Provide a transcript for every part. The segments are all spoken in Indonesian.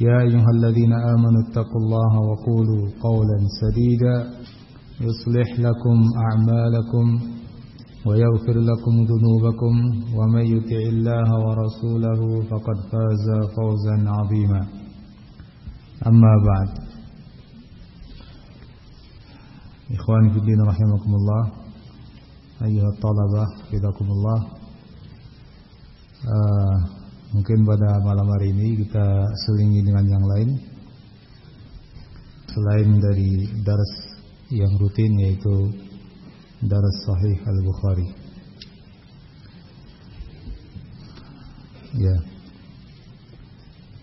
يا أيها الذين آمنوا اتقوا الله وقولوا قولا سديدا يصلح لكم أعمالكم ويغفر لكم ذنوبكم ومن يطع الله ورسوله فقد فاز فوزا عظيما. أما بعد. إخواني في الدين رحمكم الله أيها الطلبة حفظكم الله. uh, Mungkin pada malam hari ini kita selingi dengan yang lain. Selain dari daras yang rutin yaitu Daras Sahih Al-Bukhari. Ya.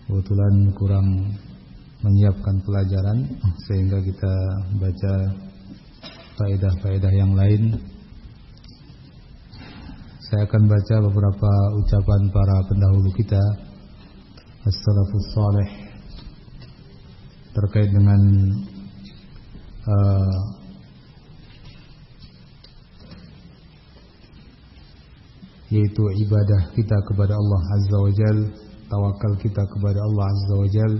Kebetulan kurang menyiapkan pelajaran Sehingga kita baca faedah-faedah yang lain saya akan baca beberapa ucapan para pendahulu kita As-salafus terkait dengan uh, yaitu ibadah kita kepada Allah Azza wa Jal tawakal kita kepada Allah Azza wa Jal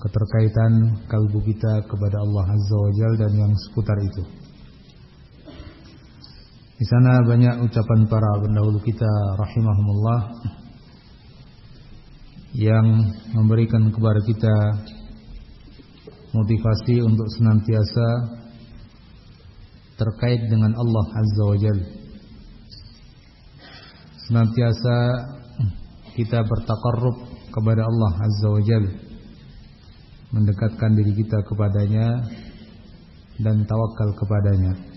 keterkaitan kalbu kita kepada Allah Azza wa Jal dan yang seputar itu di sana banyak ucapan para pendahulu kita rahimahumullah yang memberikan kepada kita motivasi untuk senantiasa terkait dengan Allah Azza wa Jal. Senantiasa kita bertakarrub kepada Allah Azza wa Jal. Mendekatkan diri kita kepadanya dan tawakal kepadanya.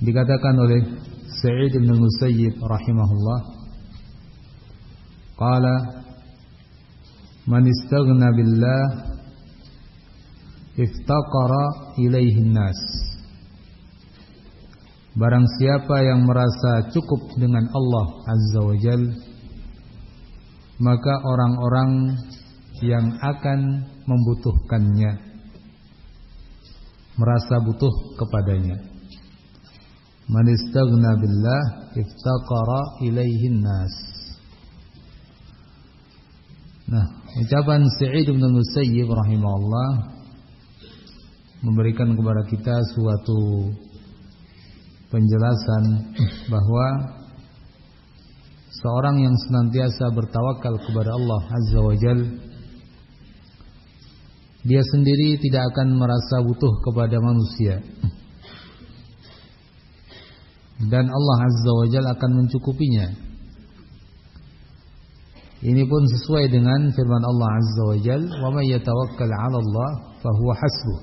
Dikatakan oleh Sa'id bin Musayyib rahimahullah Qala Man istaghna billah Iftaqara ilaihin nas Barang siapa yang merasa cukup dengan Allah Azza wa Jal Maka orang-orang yang akan membutuhkannya Merasa butuh kepadanya Man istaghna billah iftaqara ilaihin nas. Nah, ucapan Sa'id bin Musayyib rahimahullah memberikan kepada kita suatu penjelasan bahwa seorang yang senantiasa bertawakal kepada Allah Azza wa Jal dia sendiri tidak akan merasa butuh kepada manusia dan Allah Azza wa Jalla akan mencukupinya. Ini pun sesuai dengan firman Allah Azza wa Jalla, "Wa may yatawakkal 'ala Allah fa huwa hasbuh."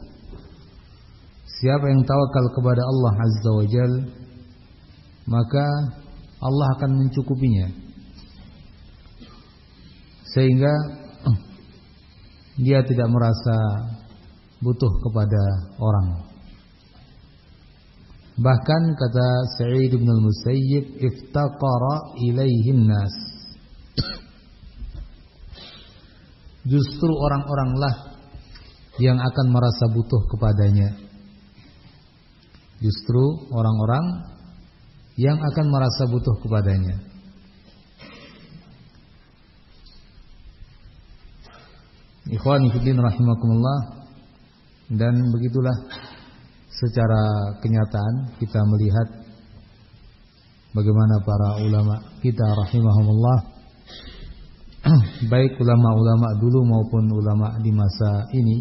Siapa yang tawakal kepada Allah Azza wa Jalla, maka Allah akan mencukupinya. Sehingga dia tidak merasa butuh kepada orang. Bahkan kata Sa'id bin al-Musayyib iftaqara ilaihin nas. Justru orang-oranglah yang akan merasa butuh kepadanya. Justru orang-orang yang akan merasa butuh kepadanya. Ikhwani fillah rahimakumullah dan begitulah secara kenyataan kita melihat bagaimana para ulama kita rahimahumullah. Baik ulama-ulama dulu maupun ulama di masa ini.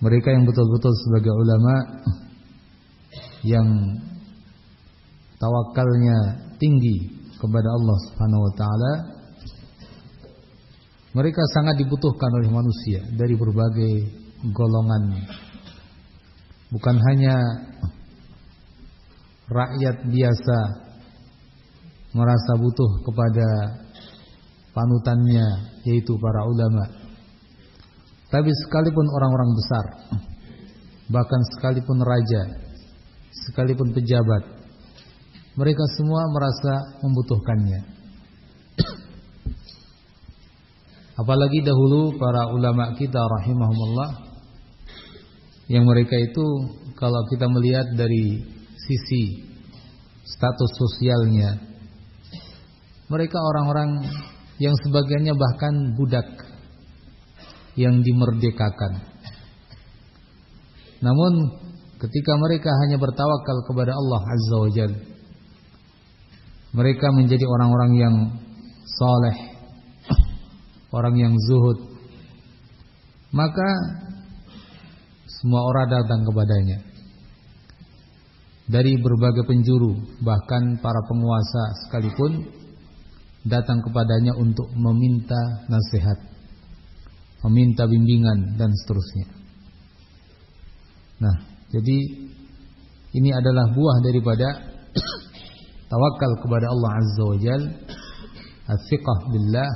Mereka yang betul-betul sebagai ulama yang tawakalnya tinggi kepada Allah Subhanahu wa taala mereka sangat dibutuhkan oleh manusia dari berbagai golongan bukan hanya rakyat biasa merasa butuh kepada panutannya yaitu para ulama. Tapi sekalipun orang-orang besar bahkan sekalipun raja sekalipun pejabat mereka semua merasa membutuhkannya. Apalagi dahulu para ulama kita rahimahumullah yang mereka itu kalau kita melihat dari sisi status sosialnya mereka orang-orang yang sebagiannya bahkan budak yang dimerdekakan. Namun ketika mereka hanya bertawakal kepada Allah Azza wa Jal, mereka menjadi orang-orang yang saleh, orang yang zuhud. Maka semua orang datang kepadanya dari berbagai penjuru, bahkan para penguasa sekalipun datang kepadanya untuk meminta nasihat, meminta bimbingan dan seterusnya. Nah, jadi ini adalah buah daripada tawakal kepada Allah Azza wa Jal, billah,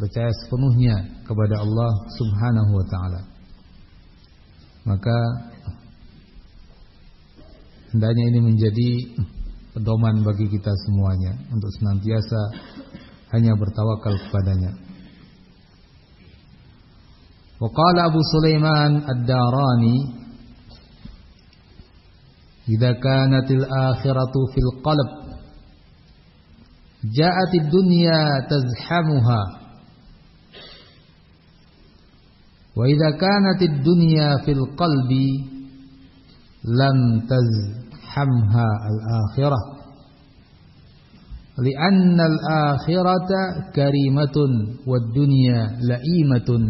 percaya sepenuhnya kepada Allah Subhanahu wa taala. Maka hendaknya ini menjadi pedoman bagi kita semuanya untuk senantiasa hanya bertawakal kepadanya. Waqala Abu Sulaiman Ad-Darani Idza kanatil akhiratu fil qalb ja'atid dunya tazhamuha wa idza kanatid dunya fil qalbi lam tazhamha al-akhirah. Li'anna al-akhirata karimatun wad dunya la'imatun.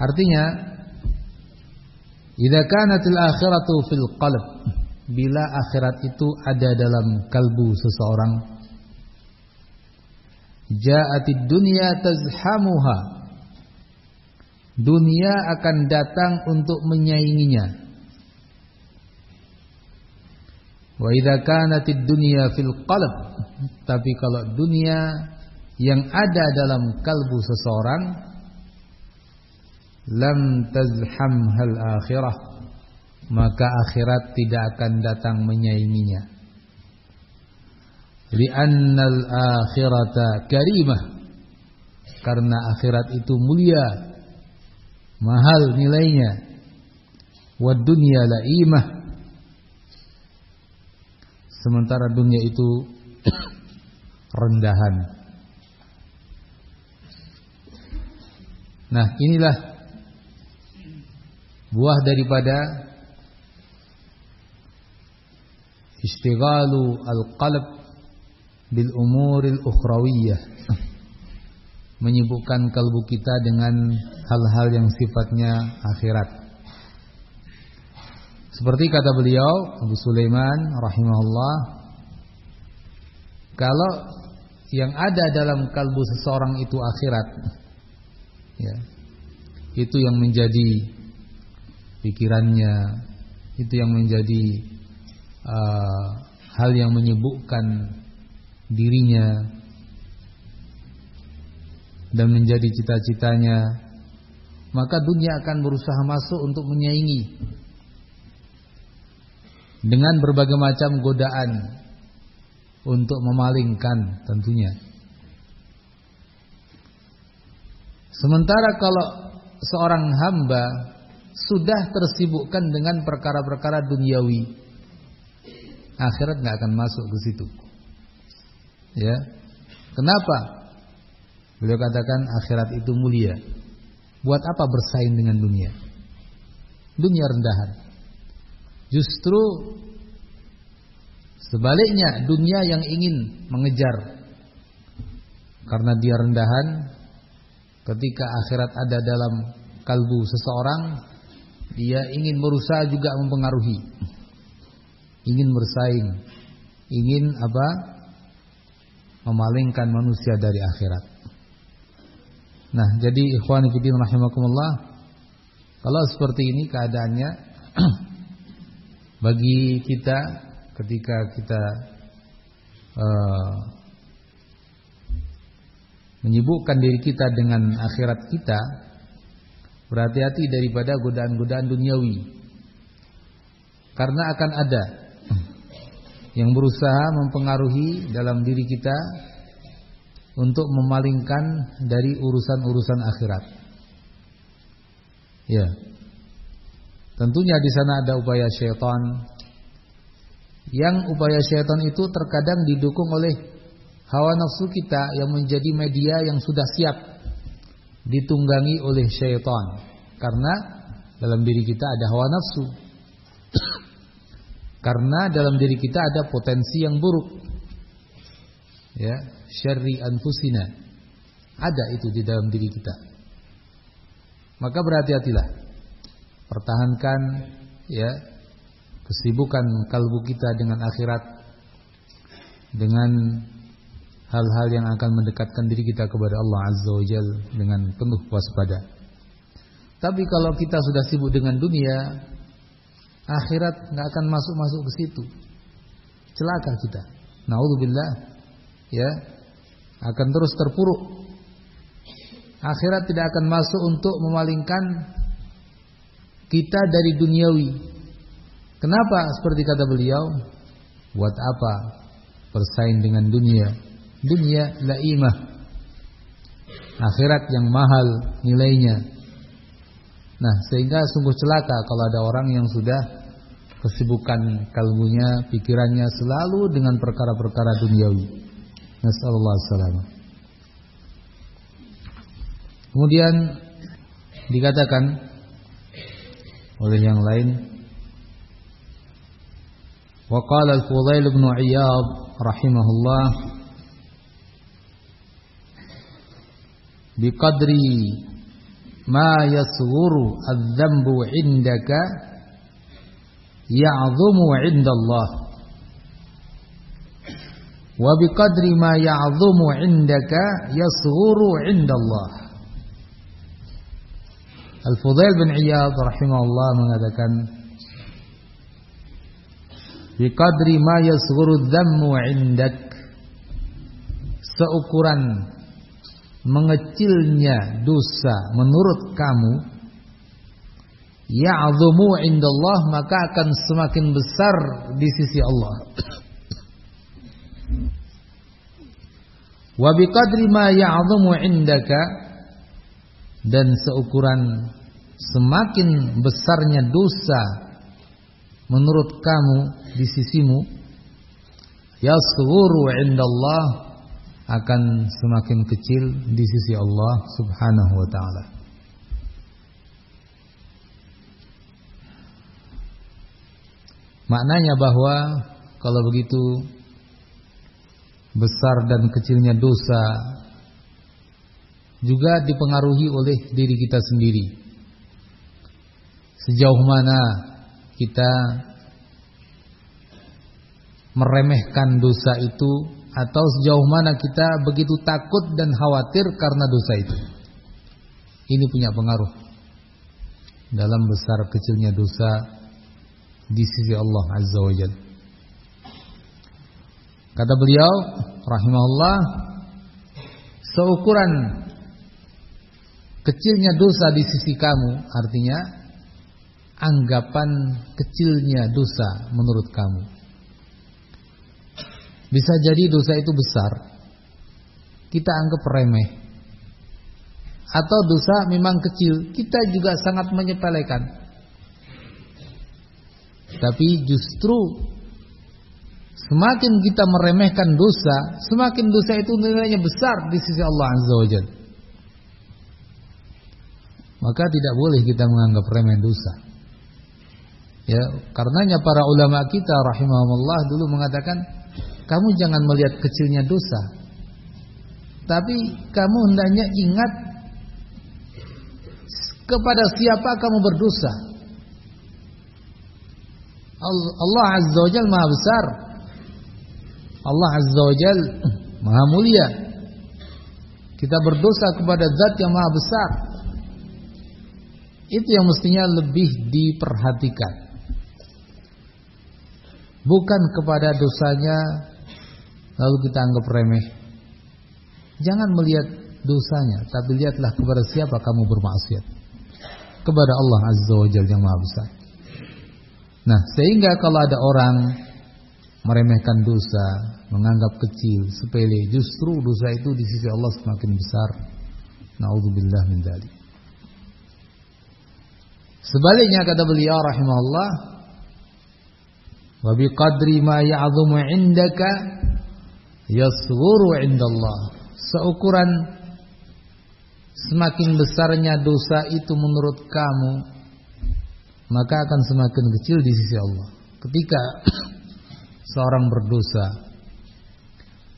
Artinya idza kanatil akhiratu fil qalb bila akhirat itu ada dalam kalbu seseorang ja'atid dunya tazhamuha dunia akan datang untuk menyainginya. Wa idza kanatid dunya fil qalb, tapi kalau dunia yang ada dalam kalbu seseorang lam tazham hal akhirah, maka akhirat tidak akan datang menyainginya. Li'annal akhirata karimah. Karena akhirat itu mulia. Mahal nilainya. Wa dunya laimah. Sementara dunia itu rendahan. Nah inilah buah daripada istighalu al-qalb bil umuril ukhrawiyah menyibukkan kalbu kita dengan hal-hal yang sifatnya akhirat. Seperti kata beliau Abu Sulaiman rahimahullah, kalau yang ada dalam kalbu seseorang itu akhirat, ya, itu yang menjadi pikirannya, itu yang menjadi uh, hal yang menyibukkan dirinya dan menjadi cita-citanya, maka dunia akan berusaha masuk untuk menyaingi dengan berbagai macam godaan untuk memalingkan tentunya. Sementara kalau seorang hamba sudah tersibukkan dengan perkara-perkara duniawi, akhirat nggak akan masuk ke situ. Ya, kenapa? Beliau katakan akhirat itu mulia. Buat apa bersaing dengan dunia? Dunia rendahan. Justru Sebaliknya dunia yang ingin mengejar karena dia rendahan ketika akhirat ada dalam kalbu seseorang dia ingin berusaha juga mempengaruhi ingin bersaing ingin apa memalingkan manusia dari akhirat nah jadi ikhwan fillah rahimakumullah kalau seperti ini keadaannya bagi kita ketika kita uh, menyibukkan diri kita dengan akhirat kita, berhati-hati daripada godaan-godaan duniawi. Karena akan ada yang berusaha mempengaruhi dalam diri kita untuk memalingkan dari urusan-urusan akhirat. Ya. Tentunya di sana ada upaya syaitan. Yang upaya syaitan itu terkadang didukung oleh hawa nafsu kita yang menjadi media yang sudah siap ditunggangi oleh syaitan karena dalam diri kita ada hawa nafsu karena dalam diri kita ada potensi yang buruk. Ya syarri anfusina. Ada itu di dalam diri kita. Maka berhati-hatilah. Pertahankan ya kesibukan kalbu kita dengan akhirat. Dengan hal-hal yang akan mendekatkan diri kita kepada Allah Azza wa Jal dengan penuh waspada. Tapi kalau kita sudah sibuk dengan dunia, akhirat nggak akan masuk-masuk ke situ. Celaka kita. Nauzubillah. Ya. Akan terus terpuruk. Akhirat tidak akan masuk untuk memalingkan kita dari duniawi. Kenapa seperti kata beliau? Buat apa bersaing dengan dunia? dunia laimah akhirat yang mahal nilainya nah sehingga sungguh celaka kalau ada orang yang sudah kesibukan kalbunya pikirannya selalu dengan perkara-perkara duniawi nasallallahu alaihi kemudian dikatakan oleh yang lain وقال الفضيل بن عياض رحمه الله biqadri ma yasghuru adz-dzambu 'indaka ya'dhumu 'indallah wa biqadri ma ya'dhumu 'indaka yasghuru 'indallah Al-Fudail bin Iyad rahimahullah mengatakan biqadri ma yasghuru adz-dzammu 'indak seukuran mengecilnya dosa menurut kamu ya'dhumu indallah maka akan semakin besar di sisi Allah wa biqadri ma ya'dhumu indaka dan seukuran semakin besarnya dosa menurut kamu di sisimu yasghuru indallah akan semakin kecil di sisi Allah Subhanahu wa taala. Maknanya bahwa kalau begitu besar dan kecilnya dosa juga dipengaruhi oleh diri kita sendiri. Sejauh mana kita meremehkan dosa itu atau sejauh mana kita begitu takut dan khawatir karena dosa itu. Ini punya pengaruh dalam besar kecilnya dosa di sisi Allah Azza wa Jalla. Kata beliau rahimahullah seukuran kecilnya dosa di sisi kamu artinya anggapan kecilnya dosa menurut kamu bisa jadi dosa itu besar. Kita anggap remeh. Atau dosa memang kecil, kita juga sangat menyepelekan. Tapi justru semakin kita meremehkan dosa, semakin dosa itu nilainya besar di sisi Allah Azza wa Jalla. Maka tidak boleh kita menganggap remeh dosa. Ya, karenanya para ulama kita rahimahumullah dulu mengatakan, kamu jangan melihat kecilnya dosa. Tapi kamu hendaknya ingat kepada siapa kamu berdosa. Allah Azza wa Jal Maha besar. Allah Azza wa Jal Maha mulia. Kita berdosa kepada zat yang maha besar. Itu yang mestinya lebih diperhatikan. Bukan kepada dosanya lalu kita anggap remeh. Jangan melihat dosanya, tapi lihatlah kepada siapa kamu bermaksiat. Kepada Allah Azza wa Jalla yang Maha Besar. Nah, sehingga kalau ada orang meremehkan dosa, menganggap kecil, sepele, justru dosa itu di sisi Allah semakin besar. Nauzubillah min dzalik. Sebaliknya kata beliau rahimahullah, "Wa biqadri ma ya'dhumu 'indaka yasghuru 'indallah." Seukuran semakin besarnya dosa itu menurut kamu, maka akan semakin kecil di sisi Allah. Ketika seorang berdosa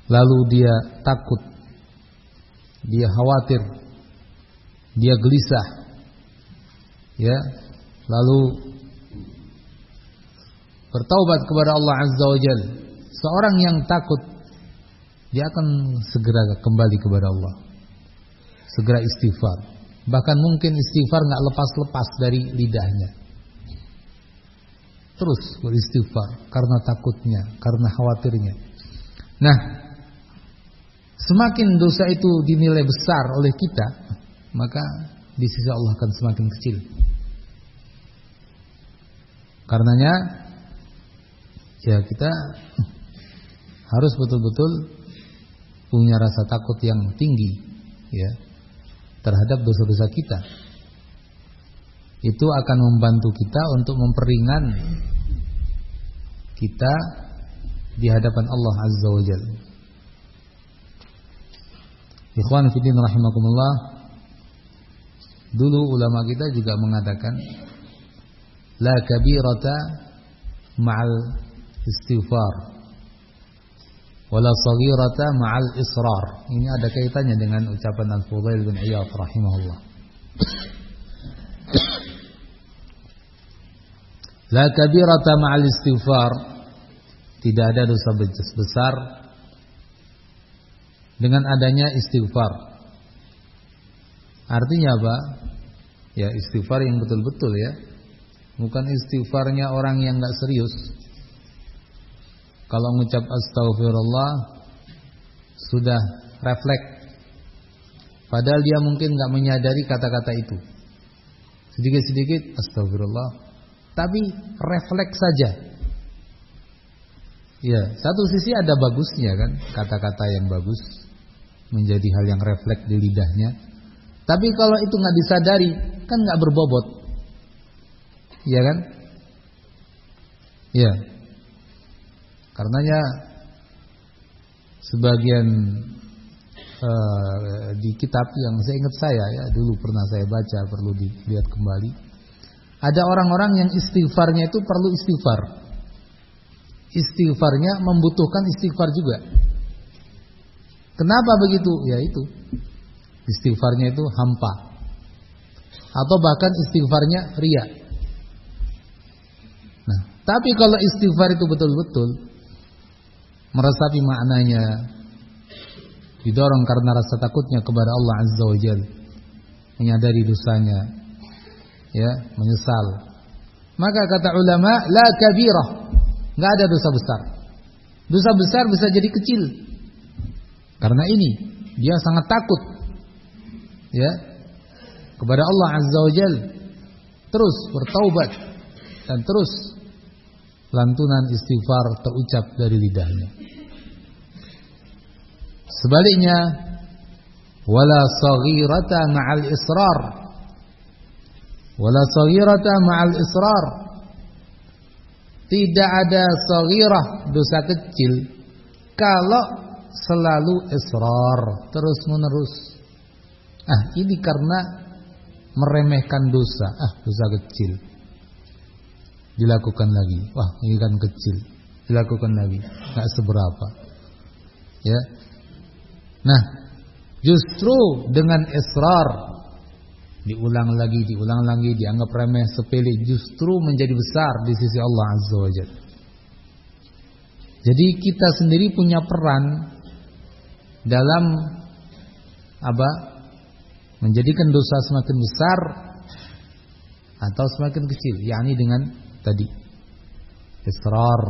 lalu dia takut dia khawatir dia gelisah ya lalu bertaubat kepada Allah Azza wa Jalla seorang yang takut dia akan segera kembali kepada Allah. Segera istighfar. Bahkan mungkin istighfar nggak lepas-lepas dari lidahnya terus beristighfar karena takutnya, karena khawatirnya. Nah, semakin dosa itu dinilai besar oleh kita, maka di sisi Allah akan semakin kecil. Karenanya ya kita harus betul-betul punya rasa takut yang tinggi ya terhadap dosa-dosa kita itu akan membantu kita untuk memperingan kita di hadapan Allah Azza wa Jalla. Ikhwan fillah rahimakumullah. Dulu ulama kita juga mengatakan la kabirata ma'al istighfar wala saghirata ma'al israr. Ini ada kaitannya dengan ucapan Al-Fudail bin Iyad rahimahullah. La kabirata ma'al istighfar. Tidak ada dosa besar dengan adanya istighfar. Artinya apa? Ya istighfar yang betul-betul ya. Bukan istighfarnya orang yang nggak serius. Kalau mengucap astagfirullah sudah refleks. Padahal dia mungkin nggak menyadari kata-kata itu. Sedikit-sedikit astagfirullah tapi refleks saja. Ya, satu sisi ada bagusnya kan, kata-kata yang bagus menjadi hal yang refleks di lidahnya. Tapi kalau itu nggak disadari, kan nggak berbobot, ya kan? Ya, karenanya sebagian uh, di kitab yang saya ingat saya ya dulu pernah saya baca perlu dilihat kembali ada orang-orang yang istighfarnya itu perlu istighfar. Istighfarnya membutuhkan istighfar juga. Kenapa begitu? Ya itu. Istighfarnya itu hampa. Atau bahkan istighfarnya ria. Nah, tapi kalau istighfar itu betul-betul meresapi maknanya, didorong karena rasa takutnya kepada Allah Azza wa Jalla, menyadari dosanya, ya menyesal. Maka kata ulama la kabirah, nggak ada dosa besar. Dosa besar bisa jadi kecil. Karena ini dia sangat takut ya kepada Allah Azza wa Jal. Terus bertaubat dan terus lantunan istighfar terucap dari lidahnya. Sebaliknya wala saghirata ma'al israr Wala saghirata ma'al israr. Tidak ada saghirah dosa kecil kalau selalu israr terus menerus. Ah, ini karena meremehkan dosa. Ah, dosa kecil. dilakukan lagi. Wah, ini kan kecil. Dilakukan lagi, nggak seberapa. Ya. Nah, justru dengan israr diulang lagi, diulang lagi, dianggap remeh, sepele, justru menjadi besar di sisi Allah Azza wa. Jadi kita sendiri punya peran dalam apa? Menjadikan dosa semakin besar atau semakin kecil, yakni dengan tadi israr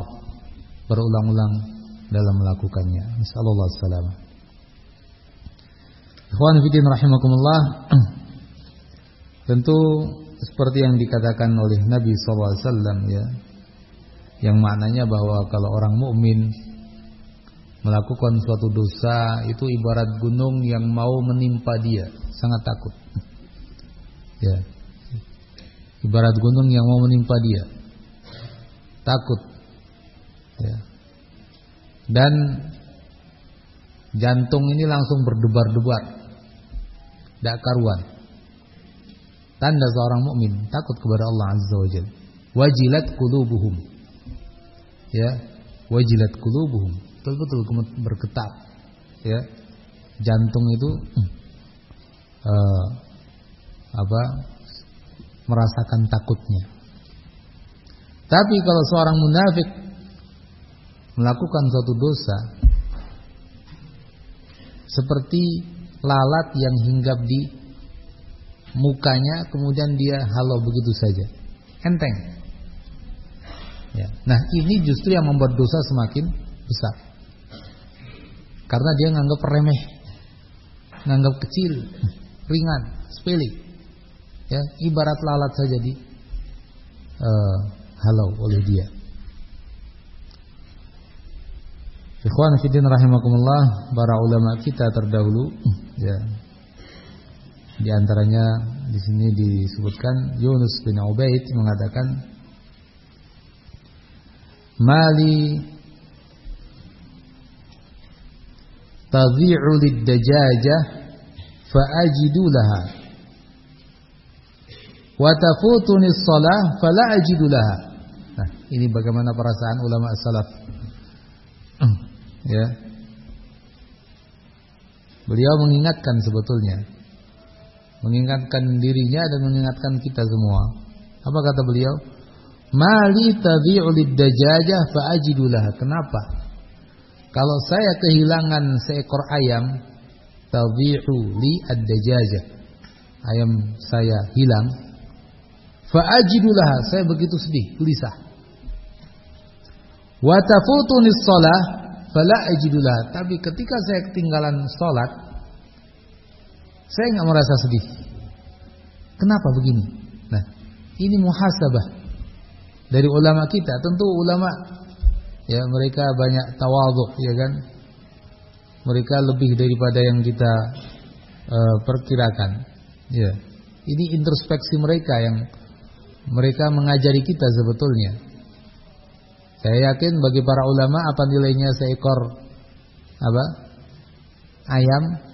berulang-ulang dalam melakukannya. Masyaallah salam. Ikhwan fillah rahimakumullah. Tentu seperti yang dikatakan oleh Nabi SAW ya, yang maknanya bahwa kalau orang mukmin melakukan suatu dosa itu ibarat gunung yang mau menimpa dia, sangat takut. Ya. Ibarat gunung yang mau menimpa dia. Takut. Ya. Dan jantung ini langsung berdebar-debar. Tidak karuan. Tanda seorang mukmin takut kepada Allah Azza wa Jalla. Wajilat qulubuhum. Ya, wajilat qulubuhum. Betul-betul bergetar. Ya. Jantung itu uh, apa? merasakan takutnya. Tapi kalau seorang munafik melakukan suatu dosa seperti lalat yang hinggap di mukanya kemudian dia halau begitu saja. Enteng. Ya. Nah, ini justru yang membuat dosa semakin besar. Karena dia nganggap remeh, nganggap kecil, ringan, sepele. Ya, ibarat lalat saja di uh, halau oleh dia. Ikhwan fillah rahimakumullah, para ulama kita terdahulu ya. Di antaranya di sini disebutkan Yunus bin Ubaid mengatakan Mali tadhi'u lid-dajajah fa ajidu laha wa tafutuni shalah fala ajidu laha. Nah, ini bagaimana perasaan ulama salaf ya. Beliau mengingatkan sebetulnya mengingatkan dirinya dan mengingatkan kita semua. Apa kata beliau? Mali tadhi'u lid-dajajah fa ajidulah. Kenapa? Kalau saya kehilangan seekor ayam, tadhi'u li ad-dajajah. Ayam saya hilang. Fa ajidulah. Saya begitu sedih, gelisah. Wa tafutuni shalah fala ajidulah. Tapi ketika saya ketinggalan salat, saya nggak merasa sedih. Kenapa begini? Nah, ini muhasabah dari ulama kita. Tentu ulama ya mereka banyak tawadhu ya kan. Mereka lebih daripada yang kita uh, perkirakan. Ya. Ini introspeksi mereka yang mereka mengajari kita sebetulnya. Saya yakin bagi para ulama apa nilainya seekor apa? ayam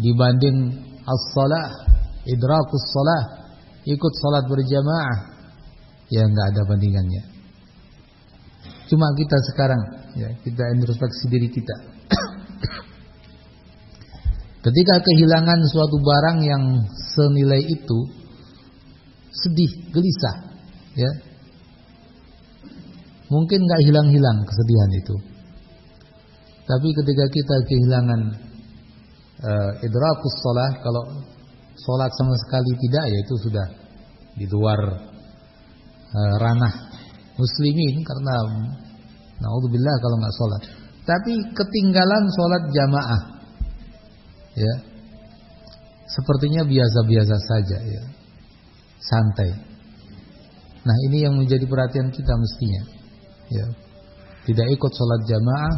dibanding as-salah, idrakus salah, ikut salat berjamaah ya enggak ada bandingannya. Cuma kita sekarang ya, kita introspeksi diri kita. Ketika kehilangan suatu barang yang senilai itu sedih, gelisah, ya Mungkin nggak hilang-hilang kesedihan itu. Tapi ketika kita kehilangan uh, idrakus sholat, kalau sholat sama sekali tidak, ya itu sudah di luar uh, ranah muslimin karena naudzubillah kalau nggak sholat. Tapi ketinggalan sholat jamaah, ya, sepertinya biasa-biasa saja, ya, santai. Nah ini yang menjadi perhatian kita mestinya ya, tidak ikut sholat jamaah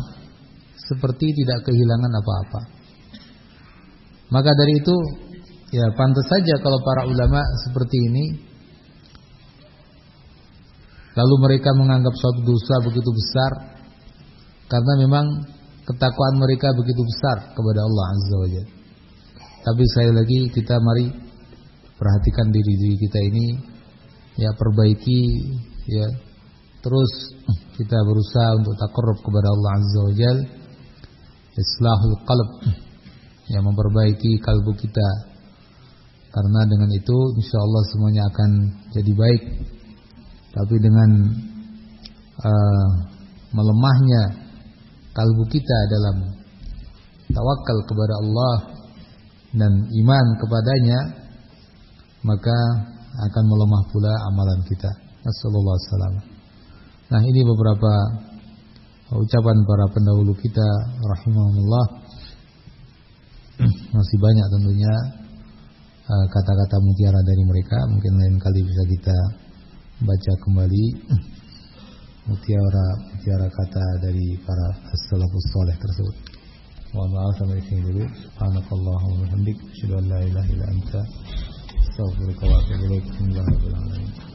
seperti tidak kehilangan apa-apa. Maka dari itu ya pantas saja kalau para ulama seperti ini lalu mereka menganggap suatu dosa begitu besar karena memang ketakwaan mereka begitu besar kepada Allah Azza wa Jalla. Tapi saya lagi kita mari perhatikan diri diri kita ini ya perbaiki ya terus kita berusaha untuk takarrub kepada Allah Azza wa Jal islahul qalb yang memperbaiki kalbu kita. Karena dengan itu insya Allah semuanya akan jadi baik. Tapi dengan uh, melemahnya kalbu kita dalam tawakal kepada Allah dan iman kepadanya maka akan melemah pula amalan kita. Assalamualaikum Nah ini beberapa ucapan para pendahulu kita rahimahullah masih banyak tentunya uh, kata-kata mutiara dari mereka mungkin lain kali bisa kita baca kembali mutiara mutiara kata dari para salafus saleh tersebut. Mohon maaf sampai sini dulu. Subhanakallahumma wa bihamdik, asyhadu an la ilaha illa anta, astaghfiruka wa atubu ilaik.